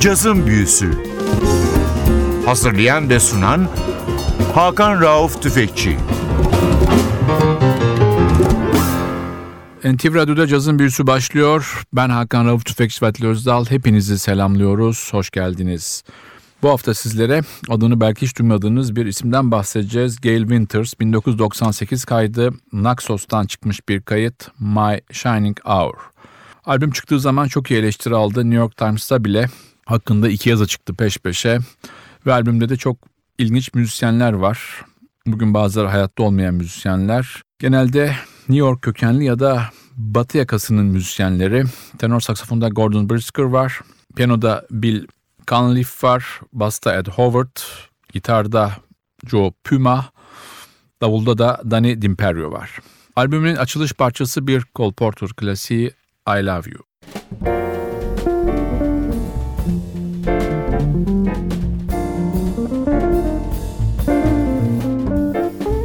Cazın Büyüsü Hazırlayan ve sunan Hakan Rauf Tüfekçi NTV Radyo'da cazın büyüsü başlıyor. Ben Hakan Rauf Tüfekçi Vatli Özdal. Hepinizi selamlıyoruz. Hoş geldiniz. Bu hafta sizlere adını belki hiç duymadığınız bir isimden bahsedeceğiz. Gail Winters 1998 kaydı Naxos'tan çıkmış bir kayıt My Shining Hour. Albüm çıktığı zaman çok iyi eleştiri aldı. New York Times'ta bile hakkında iki yazı çıktı peş peşe. Ve albümde de çok ilginç müzisyenler var. Bugün bazıları hayatta olmayan müzisyenler. Genelde New York kökenli ya da Batı yakasının müzisyenleri. Tenor saksafonda Gordon Brisker var. Piyanoda Bill Cunliffe var. Basta Ed Howard. Gitarda Joe Puma. Davulda da Danny Dimperio var. Albümün açılış parçası bir Cole Porter klasiği I Love You.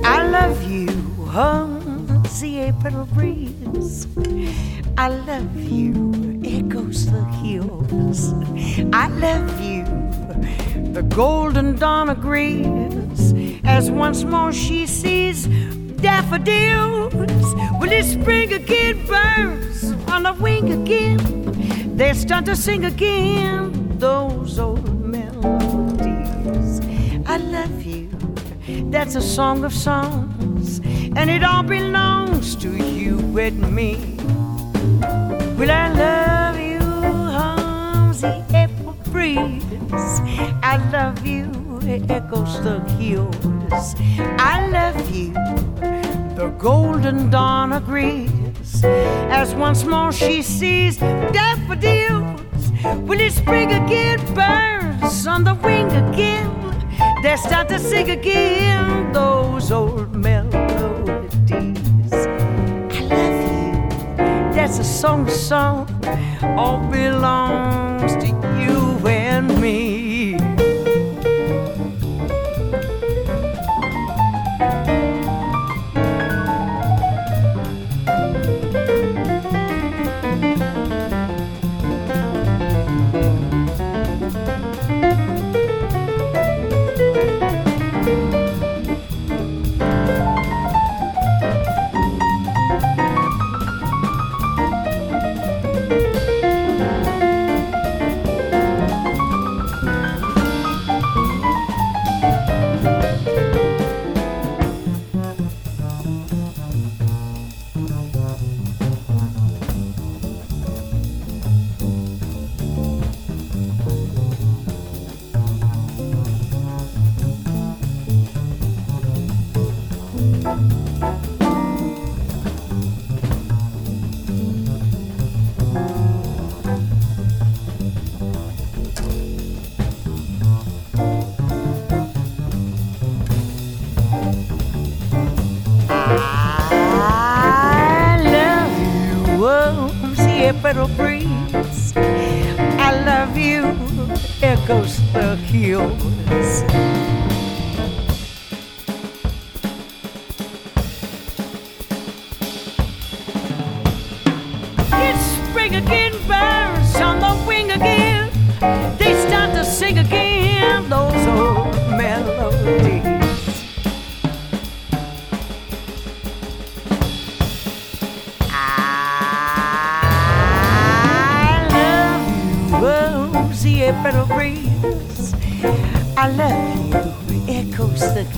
I love you, hums the April breeze. I love you, echoes the hills. I love you, the golden dawn agrees as once more she sees daffodils. Will it spring again, birds on the wing again? They start to sing again those old melodies. I love you. That's a song of songs, and it all belongs to you and me. Will I love you, hums the April breeze? I love you, it echoes the hills. I love you, the golden dawn agrees, as once more she sees daffodils. Will it spring again, birds on the wing again? They start to sing again those old melodies. I love you. That's a song, song. All belongs to you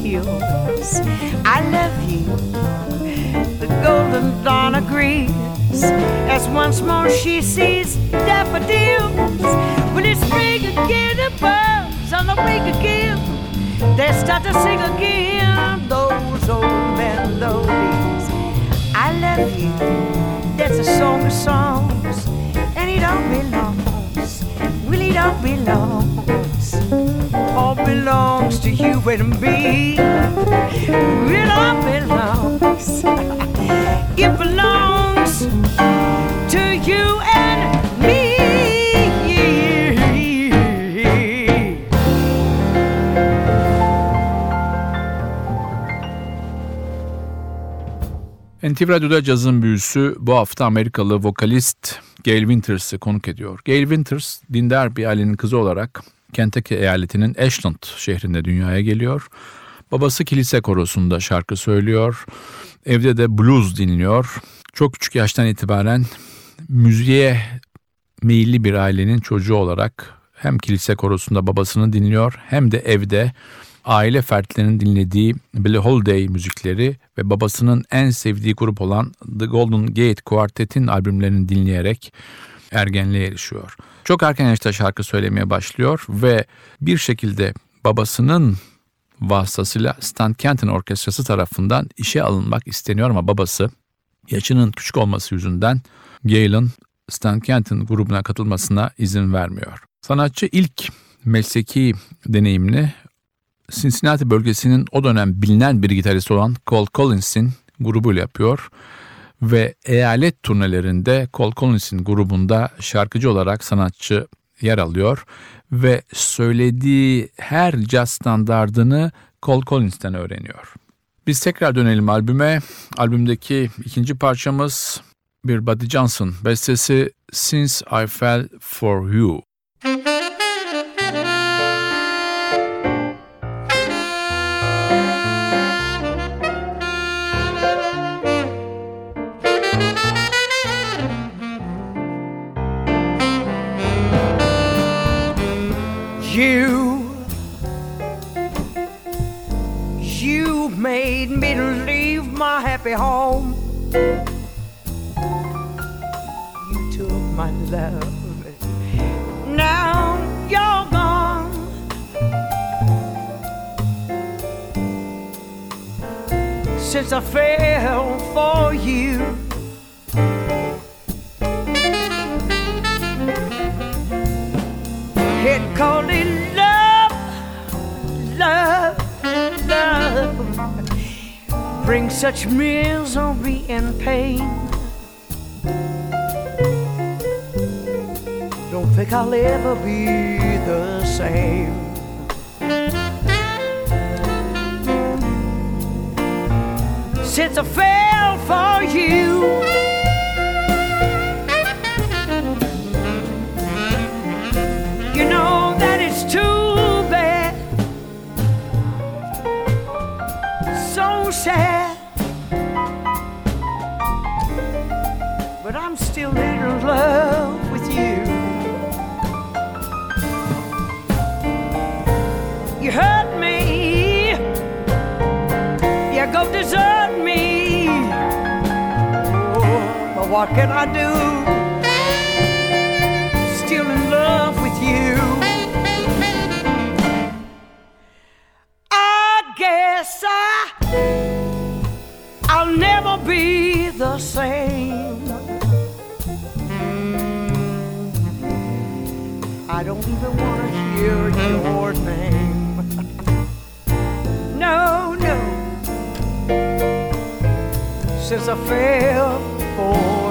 hills. I love you, the golden dawn agrees. As once more she sees daffodils. Will it spring again, the birds on the wing again? They start to sing again those old melodies. I love you. That's a song of songs, and it all belongs. Really, it all belongs. All belongs to you and me. It all belongs. It belongs to you and me. NTV Radyo'da cazın büyüsü bu hafta Amerikalı vokalist Gail Winters'ı konuk ediyor. Gail Winters dindar bir ailenin kızı olarak Kentucky eyaletinin Ashland şehrinde dünyaya geliyor. Babası kilise korosunda şarkı söylüyor. Evde de blues dinliyor. Çok küçük yaştan itibaren müziğe meyilli bir ailenin çocuğu olarak hem kilise korosunda babasını dinliyor hem de evde aile fertlerinin dinlediği Billie Holiday müzikleri ve babasının en sevdiği grup olan The Golden Gate Quartet'in albümlerini dinleyerek ergenliğe erişiyor. Çok erken yaşta şarkı söylemeye başlıyor ve bir şekilde babasının vasıtasıyla Stan Kenton Orkestrası tarafından işe alınmak isteniyor ama babası yaşının küçük olması yüzünden Gail'ın Stan Kenton grubuna katılmasına izin vermiyor. Sanatçı ilk mesleki deneyimini Cincinnati bölgesinin o dönem bilinen bir gitaristi olan Cole Collins'in grubuyla yapıyor ve eyalet turnelerinde Cole Collins'in grubunda şarkıcı olarak sanatçı yer alıyor ve söylediği her jazz standardını Cole Collins'ten öğreniyor. Biz tekrar dönelim albüme. Albümdeki ikinci parçamız bir Buddy Johnson bestesi Since I Fell For You. You, Misery and pain. Don't think I'll ever be the same. Since I fell what can I do? Still in love with you. I guess I I'll never be the same. I don't even want to hear your name. no, no. Since I fell for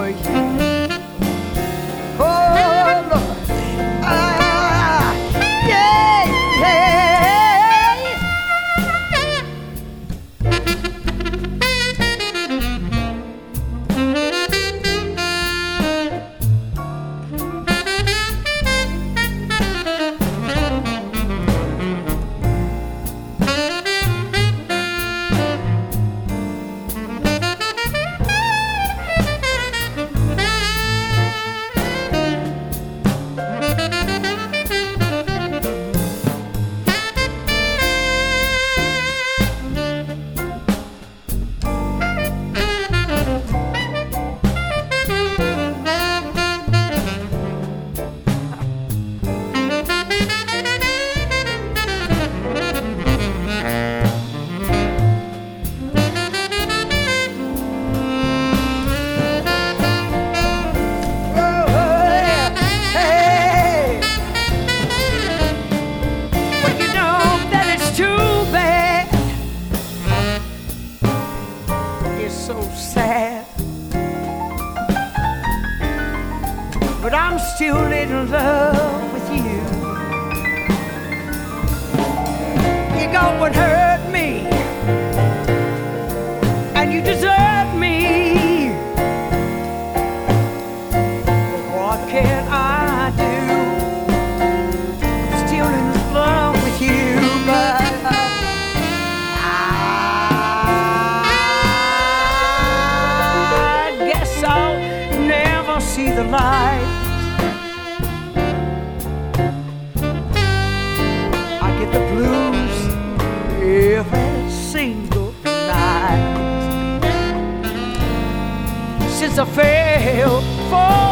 Since I fell for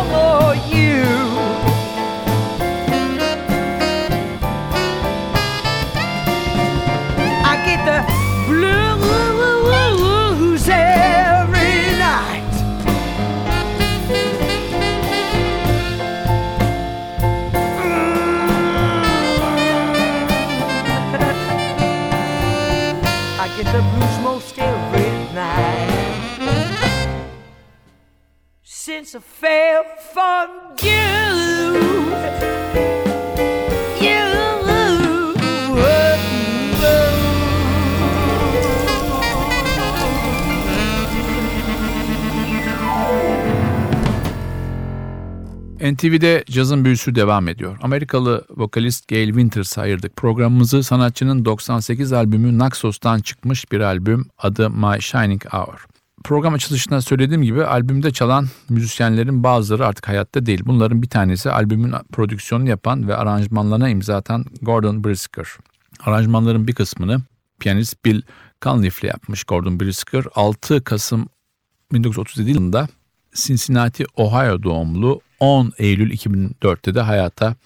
I fell for you. NTV'de cazın büyüsü devam ediyor. Amerikalı vokalist Gail Winters'a ayırdık programımızı. Sanatçının 98 albümü Naxos'tan çıkmış bir albüm adı My Shining Hour. Program açılışında söylediğim gibi albümde çalan müzisyenlerin bazıları artık hayatta değil. Bunların bir tanesi albümün prodüksiyonunu yapan ve aranjmanlarına imza atan Gordon Brisker. Aranjmanların bir kısmını piyanist Bill Cunliffe yapmış Gordon Brisker. 6 Kasım 1937 yılında Cincinnati, Ohio doğumlu 10 Eylül 2004'te de hayata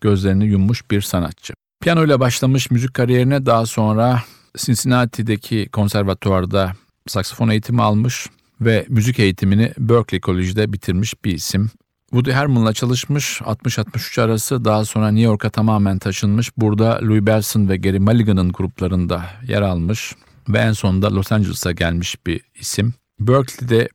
gözlerini yummuş bir sanatçı. Piyano ile başlamış müzik kariyerine daha sonra Cincinnati'deki konservatuvarda saksafon eğitimi almış ve müzik eğitimini Berklee College'de bitirmiş bir isim. Woody Herman'la çalışmış 60-63 arası daha sonra New York'a tamamen taşınmış. Burada Louis Bellson ve Gary Mulligan'ın gruplarında yer almış ve en sonunda Los Angeles'a gelmiş bir isim. Berkeley'de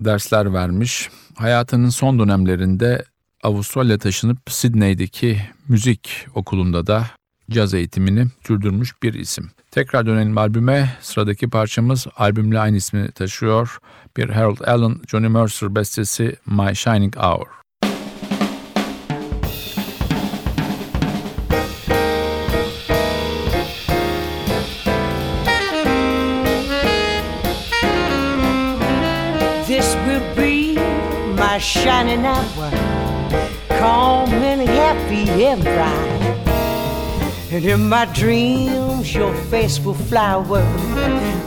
dersler vermiş. Hayatının son dönemlerinde Avustralya taşınıp Sydney'deki müzik okulunda da caz eğitimini sürdürmüş bir isim. Tekrar dönelim albüme. Sıradaki parçamız albümle aynı ismi taşıyor. Bir Harold Allen, Johnny Mercer bestesi My Shining Hour. Shining hour, calm and happy and bright. And in my dreams, your face will flower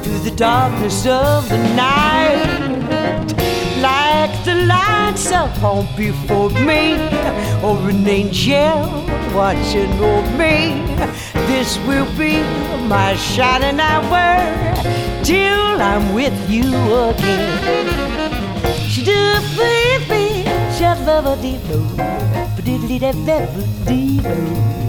through the darkness of the night. Like the lights upon before me, or an angel watching over me. This will be my shining hour till I'm with you again. She do diddly dee dee. She dee dee dee, babba da da da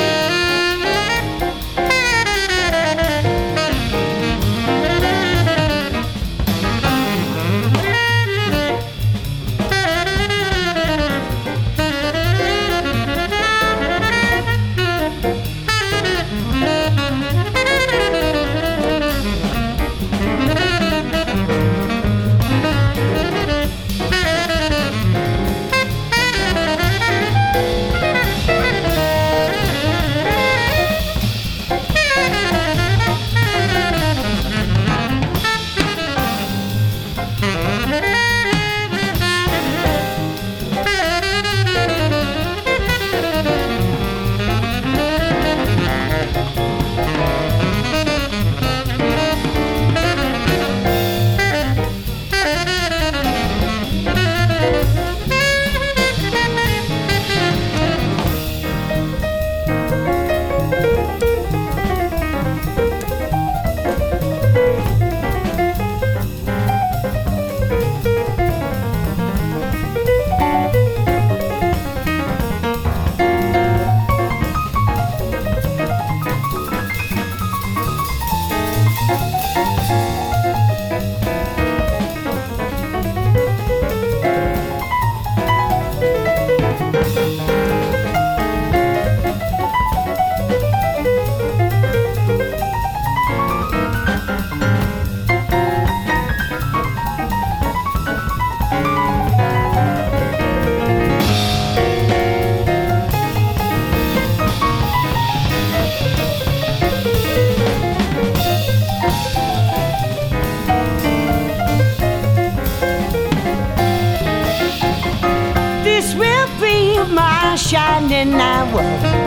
my shining hour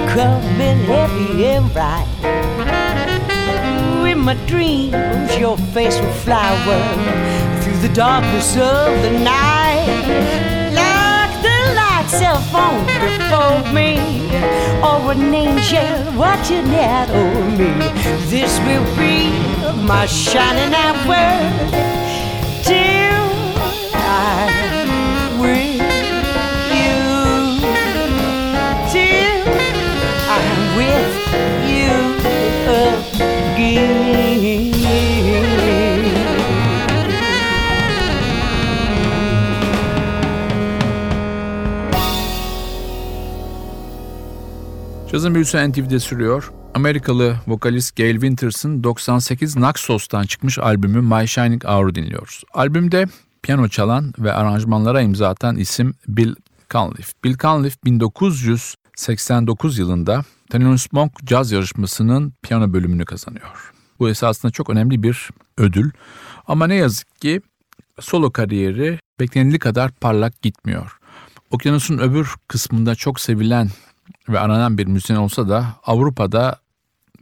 coming heavy and bright. In my dreams, your face will flower through the darkness of the night. Like the light cell phone before me, or an angel watching out over me. This will be my shining hour Cazın büyüsü NTV'de sürüyor. Amerikalı vokalist Gail Winters'ın 98 Naxos'tan çıkmış albümü My Shining Hour'u dinliyoruz. Albümde piyano çalan ve aranjmanlara imza atan isim Bill Cunliffe. Bill Cunliffe 1989 yılında Thelonious Monk caz yarışmasının piyano bölümünü kazanıyor. Bu esasında çok önemli bir ödül ama ne yazık ki solo kariyeri beklenildiği kadar parlak gitmiyor. Okyanusun öbür kısmında çok sevilen ve aranan bir müzisyen olsa da Avrupa'da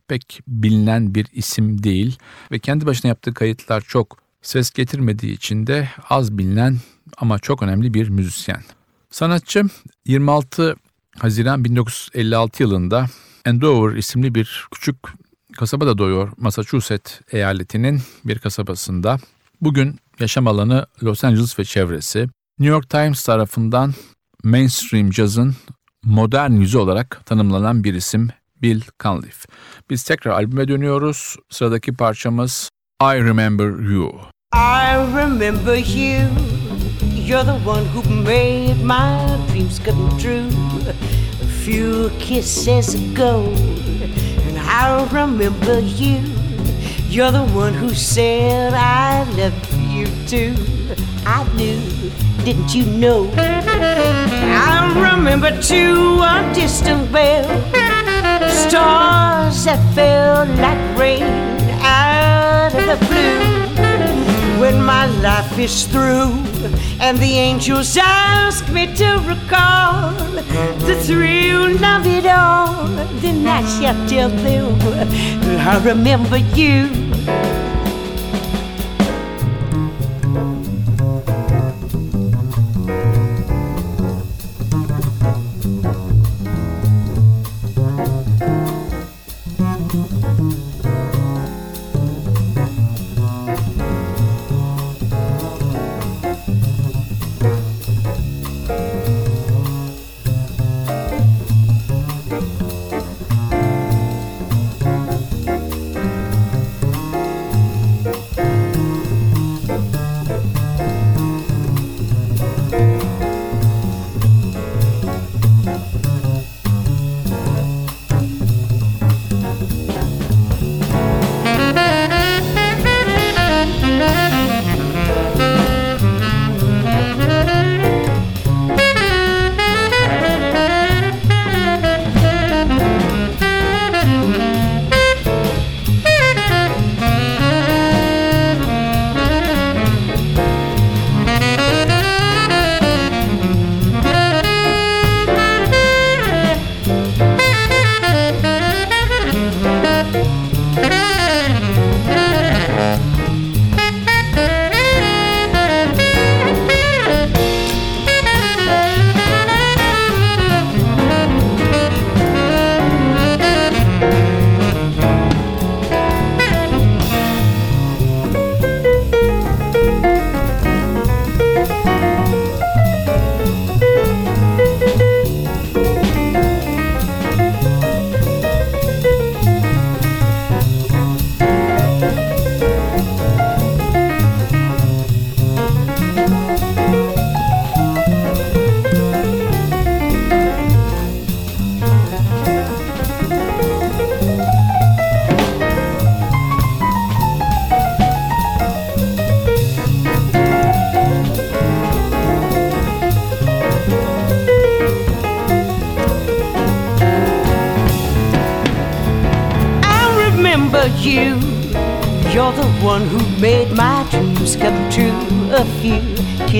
pek bilinen bir isim değil ve kendi başına yaptığı kayıtlar çok ses getirmediği için de az bilinen ama çok önemli bir müzisyen. Sanatçı 26 Haziran 1956 yılında Andover isimli bir küçük kasabada doğuyor. Massachusetts eyaletinin bir kasabasında. Bugün yaşam alanı Los Angeles ve çevresi. New York Times tarafından mainstream cazın modern yüzü olarak tanımlanan bir isim Bill Cunliffe. Biz tekrar albüme dönüyoruz. Sıradaki parçamız I Remember You. I remember you. You're the one who made my dreams come true. Few kisses ago, and I'll remember you. You're the one who said I love you too. I knew, didn't you know? I remember too a distant bell, stars that fell like rain out of the blue when my life is through and the angels ask me to recall the thrill of it all, then I shall tell them I remember you.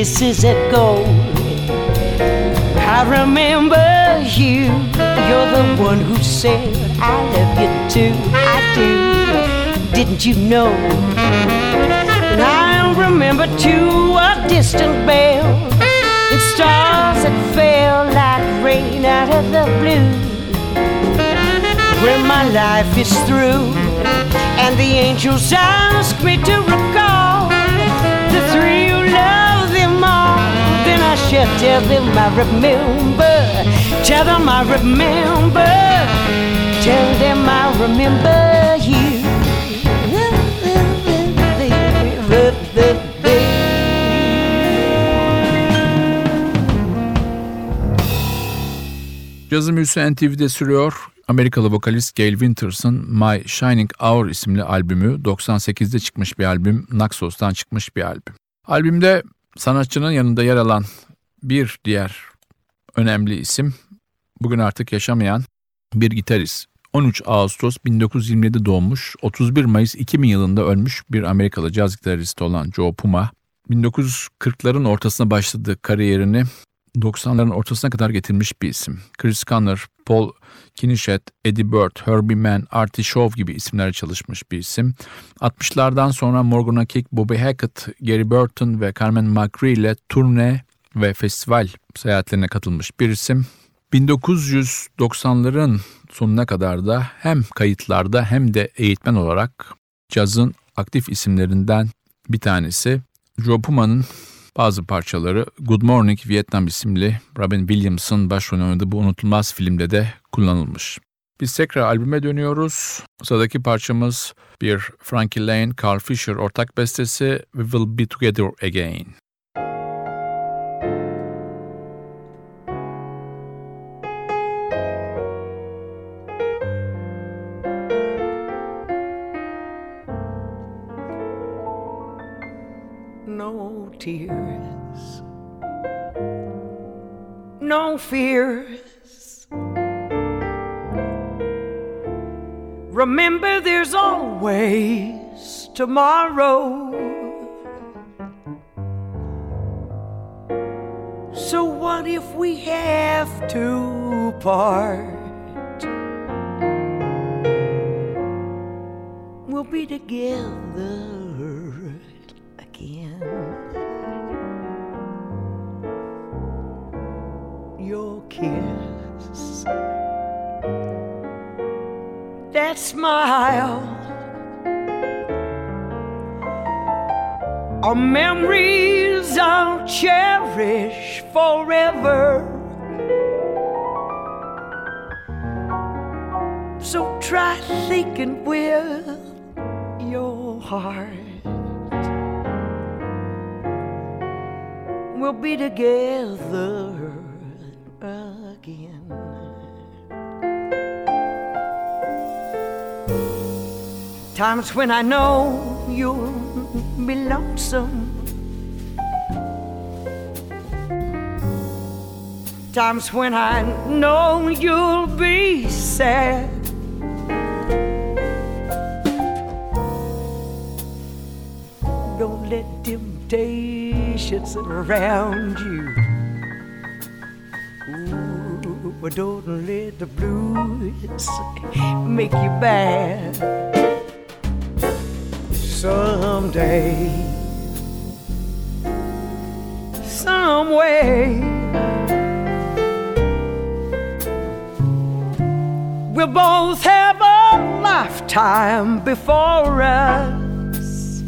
Kisses ago. I remember you. You're the one who said I love you too. I do. Didn't you know? And I remember too a distant bell and stars that fell like rain out of the blue. When my life is through and the angels ask me to shall tell them I remember. Tell them I remember. Tell them I remember you. Cazı Müziği NTV'de sürüyor. Amerikalı vokalist Gail Winters'ın My Shining Hour isimli albümü 98'de çıkmış bir albüm, Naxos'tan çıkmış bir albüm. Albümde sanatçının yanında yer alan bir diğer önemli isim, bugün artık yaşamayan bir gitarist. 13 Ağustos 1927 doğmuş, 31 Mayıs 2000 yılında ölmüş bir Amerikalı caz gitaristi olan Joe Puma. 1940'ların ortasına başladığı kariyerini 90'ların ortasına kadar getirmiş bir isim. Chris Conner, Paul Kinichet, Eddie Bird, Herbie Mann, Artie Shaw gibi isimlerle çalışmış bir isim. 60'lardan sonra Morgan Akick, Bobby Hackett, Gary Burton ve Carmen McRae ile turne ve festival seyahatlerine katılmış bir isim. 1990'ların sonuna kadar da hem kayıtlarda hem de eğitmen olarak cazın aktif isimlerinden bir tanesi. Joe Puma'nın bazı parçaları Good Morning Vietnam isimli Robin Williams'ın başrolünü oynadığı bu unutulmaz filmde de kullanılmış. Biz tekrar albüme dönüyoruz. Sıradaki parçamız bir Frankie Lane, Carl Fisher ortak bestesi We Will Be Together Again. Tears, no fears. Remember, there's always tomorrow. So, what if we have to part? We'll be together that smile, our memories I'll cherish forever. So try thinking with your heart. we'll be together again. Times when I know you'll be lonesome. Times when I know you'll be sad. Don't let temptations around you. But don't let the blues make you bad. Someday, some way, we'll both have a lifetime before us.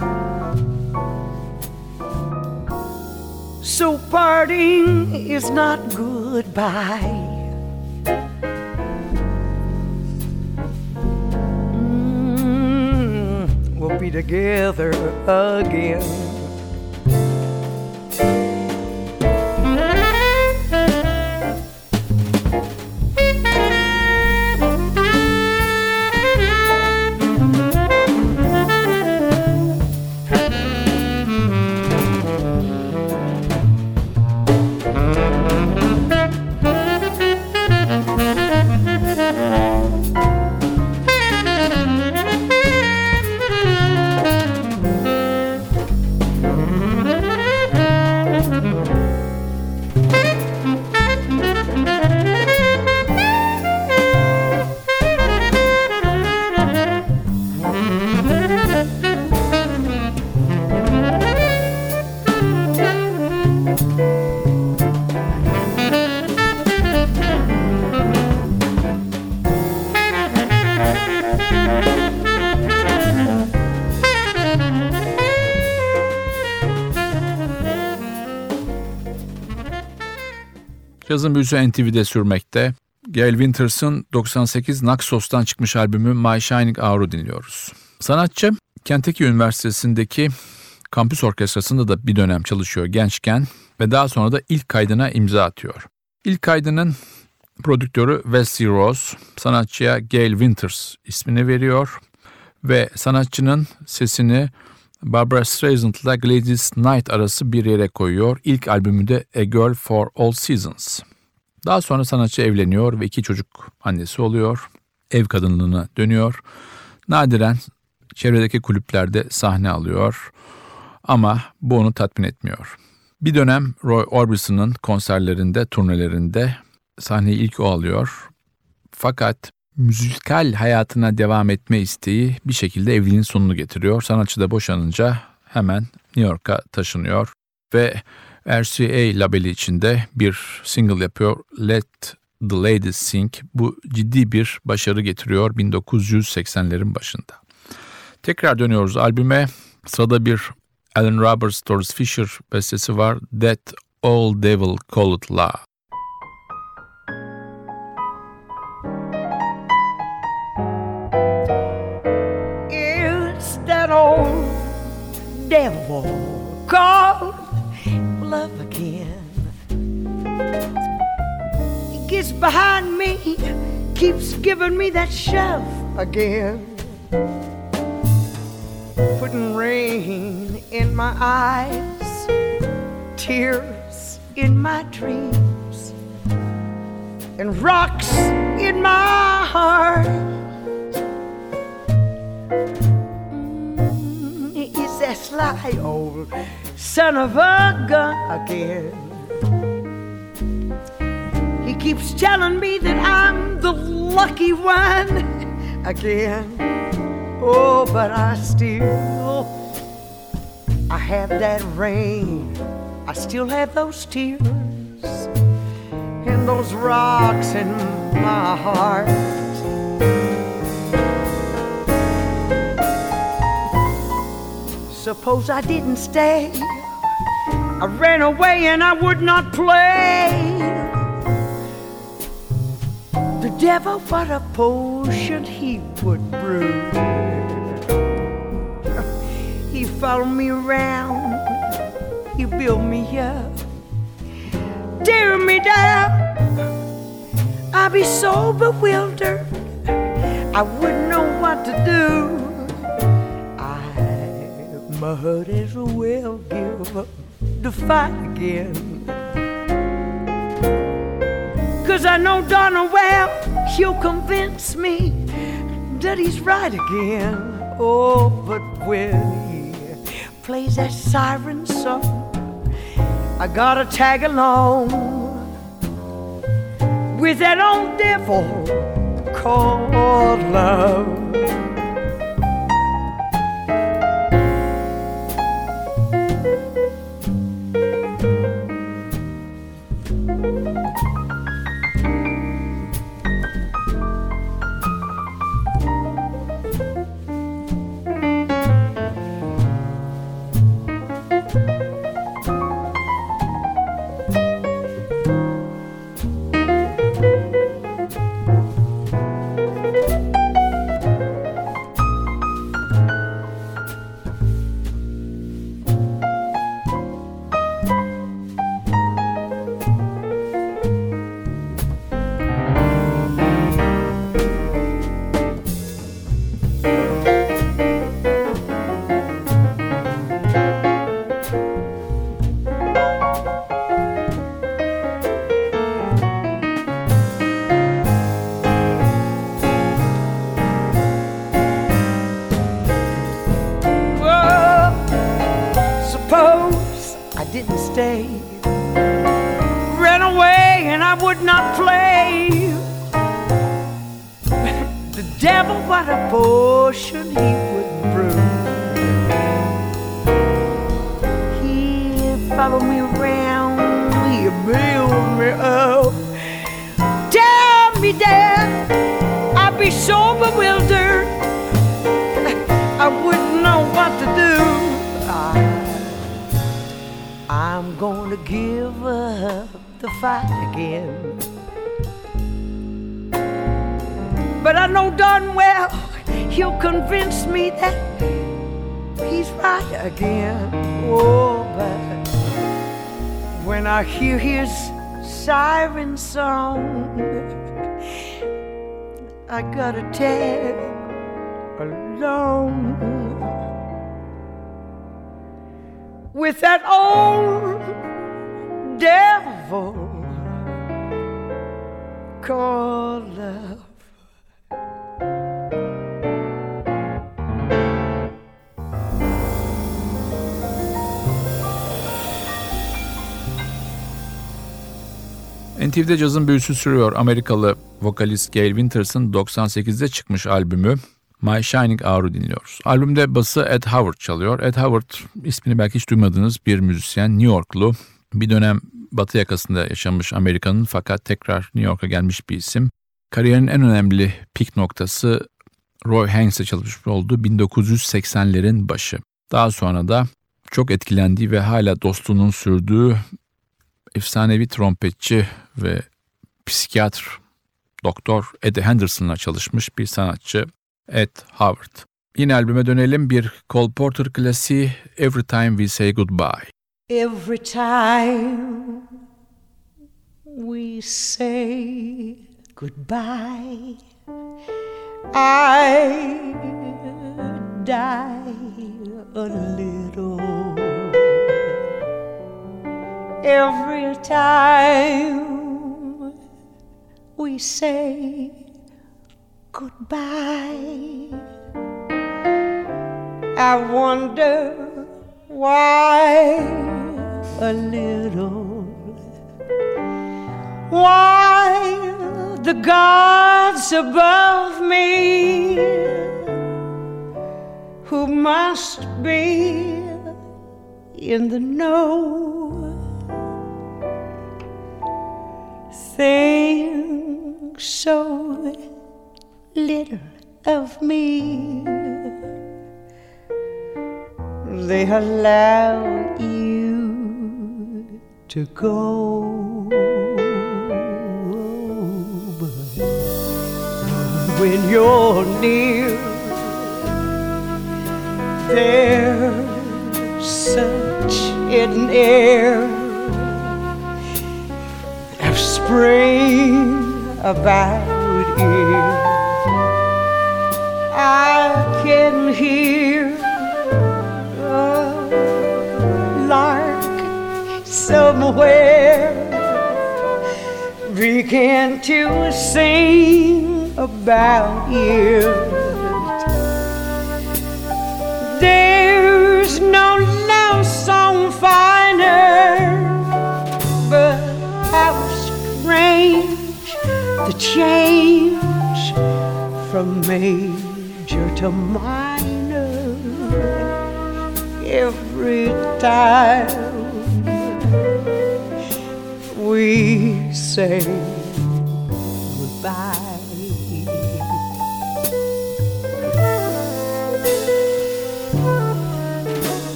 So parting is not goodbye. Be together again. Cazın büyüsü NTV'de sürmekte. Gail Winters'ın 98 Naxos'tan çıkmış albümü My Shining Hour'u dinliyoruz. Sanatçı Kentucky Üniversitesi'ndeki kampüs orkestrasında da bir dönem çalışıyor gençken ve daha sonra da ilk kaydına imza atıyor. İlk kaydının prodüktörü Wesley Rose sanatçıya Gail Winters ismini veriyor ve sanatçının sesini Barbara Streisand'la Gladys Knight arası bir yere koyuyor. İlk albümünde A Girl for All Seasons. Daha sonra sanatçı evleniyor ve iki çocuk annesi oluyor. Ev kadınlığına dönüyor. Nadiren çevredeki kulüplerde sahne alıyor. Ama bu onu tatmin etmiyor. Bir dönem Roy Orbison'ın konserlerinde, turnelerinde sahneyi ilk o alıyor. Fakat müzikal hayatına devam etme isteği bir şekilde evliliğin sonunu getiriyor. Sanatçı da boşanınca hemen New York'a taşınıyor ve RCA labeli içinde bir single yapıyor Let the Ladies Sing. Bu ciddi bir başarı getiriyor 1980'lerin başında. Tekrar dönüyoruz albüme. Sırada bir Alan Roberts, Doris Fisher bestesi var. That Old Devil Call It Love. Devil called love again. He gets behind me, keeps giving me that shove again. Putting rain in my eyes, tears in my dreams, and rocks in my heart. That sly old son of a gun again. He keeps telling me that I'm the lucky one again. Oh, but I still, I have that rain. I still have those tears and those rocks in my heart. Suppose I didn't stay. I ran away and I would not play. The devil, what a potion he would brew. He followed me around, he built me up, tear me down. I'd be so bewildered, I wouldn't know what to do. I might as well give up the fight again. Cause I know darn well he'll convince me that he's right again. Oh, but when he plays that siren song, I gotta tag along with that old devil called love. Give the fight again. But I know darn well he'll convince me that he's right again. Oh, but when I hear his siren song, I gotta tag along with that old devil called love. NTV'de cazın büyüsü sürüyor. Amerikalı vokalist Gail Winters'ın 98'de çıkmış albümü My Shining Hour'u dinliyoruz. Albümde bası Ed Howard çalıyor. Ed Howard ismini belki hiç duymadığınız bir müzisyen. New Yorklu. Bir dönem batı yakasında yaşamış Amerika'nın fakat tekrar New York'a gelmiş bir isim. Kariyerinin en önemli pik noktası Roy Haynes'e çalışmış olduğu 1980'lerin başı. Daha sonra da çok etkilendiği ve hala dostluğunun sürdüğü efsanevi trompetçi ve psikiyatr doktor Eddie Henderson'la çalışmış bir sanatçı Ed Howard. Yine albüme dönelim bir Cole Porter klasiği Every Time We Say Goodbye. Every time we say goodbye, I die a little. Every time we say goodbye, I wonder why a little. Why the gods above me who must be in the know think so little of me they allow to go. But when you're near, there's such an air of spring about here. I can hear somewhere begin to sing about you. There's no love song finer, but how strange the change from major to minor every time we say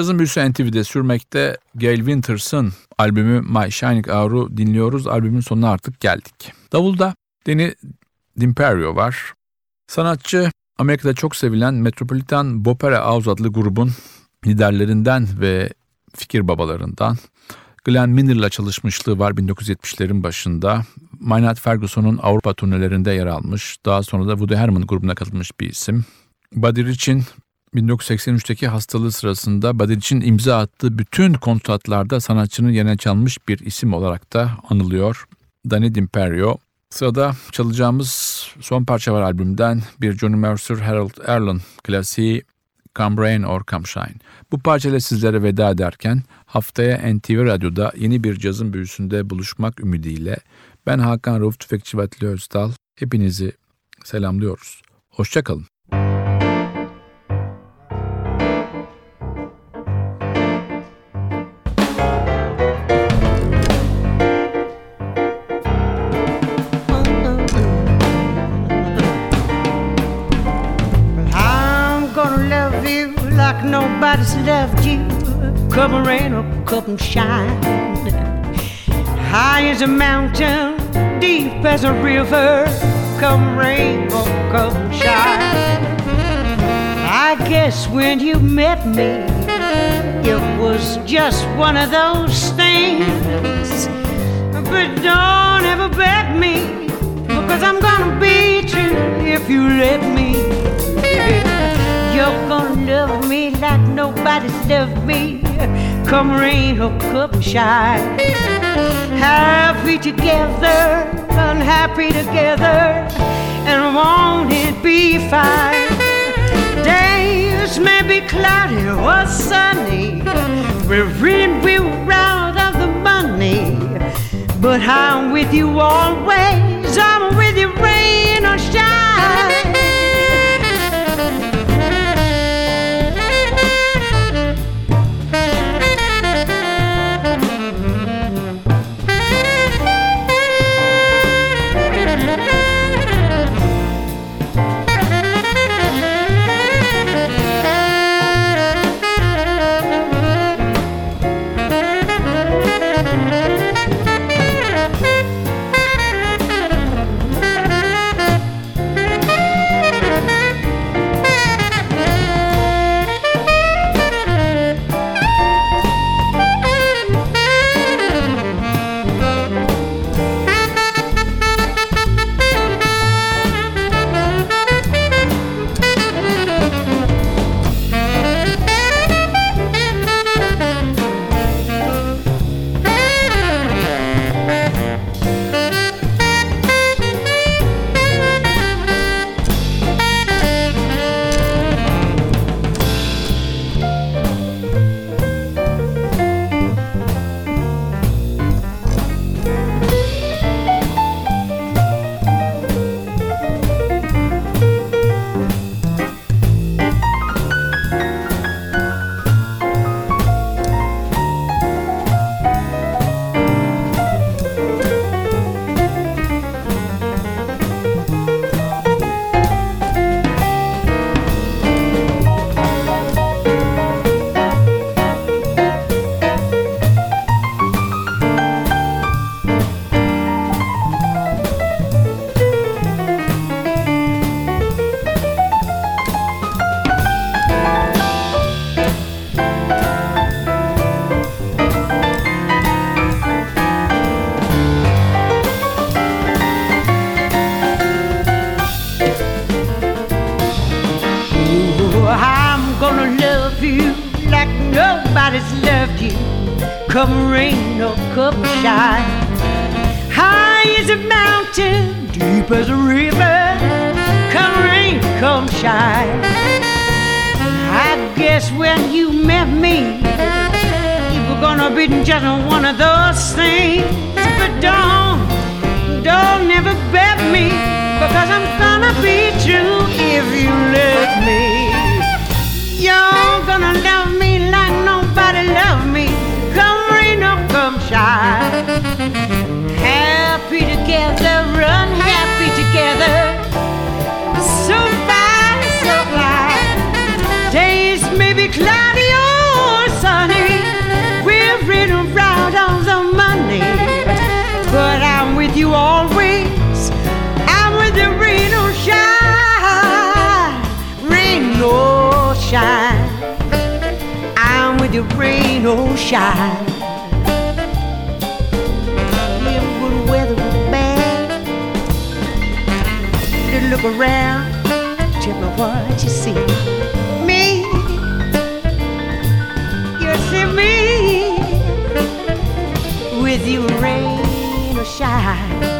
Cazın büyüsü NTV'de sürmekte Gail Winters'ın albümü My Shining Hour'u dinliyoruz. Albümün sonuna artık geldik. Davulda Danny D'Imperio var. Sanatçı Amerika'da çok sevilen Metropolitan Bopera House adlı grubun liderlerinden ve fikir babalarından. Glenn Miner'la çalışmışlığı var 1970'lerin başında. Maynard Ferguson'un Avrupa turnelerinde yer almış. Daha sonra da Woody Herman grubuna katılmış bir isim. Buddy Rich'in 1983'teki hastalığı sırasında Buddy Rich'in imza attığı bütün kontratlarda sanatçının yerine çalmış bir isim olarak da anılıyor. Danny D'Imperio. Sırada çalacağımız son parça var albümden. Bir Johnny Mercer Harold Arlen klasiği Come Rain or Come Shine. Bu parçayla sizlere veda ederken haftaya NTV Radyo'da yeni bir cazın büyüsünde buluşmak ümidiyle ben Hakan Rauf Tüfekçi Vatili Özdal hepinizi selamlıyoruz. Hoşçakalın. Rain or come shine. High as a mountain, deep as a river. Come rain or come shine. I guess when you met me, it was just one of those things. But don't ever bet me, because I'm gonna beat you if you let me. You're gonna love me like nobody's loved me. Come rain or come shine. Happy together, unhappy together, and won't it be fine? Days may be cloudy or sunny. We're in, we're out of the money. But I'm with you always. I'm with you, rain or shine. Happy together, unhappy together. So so. Days may be cloudy or sunny. We're the money. But I'm with you always. I'm with rain or shine. Rain or shine. I'm with you, rain or shine. Look around, tell me what you see. Me, you see me with you, rain or shine.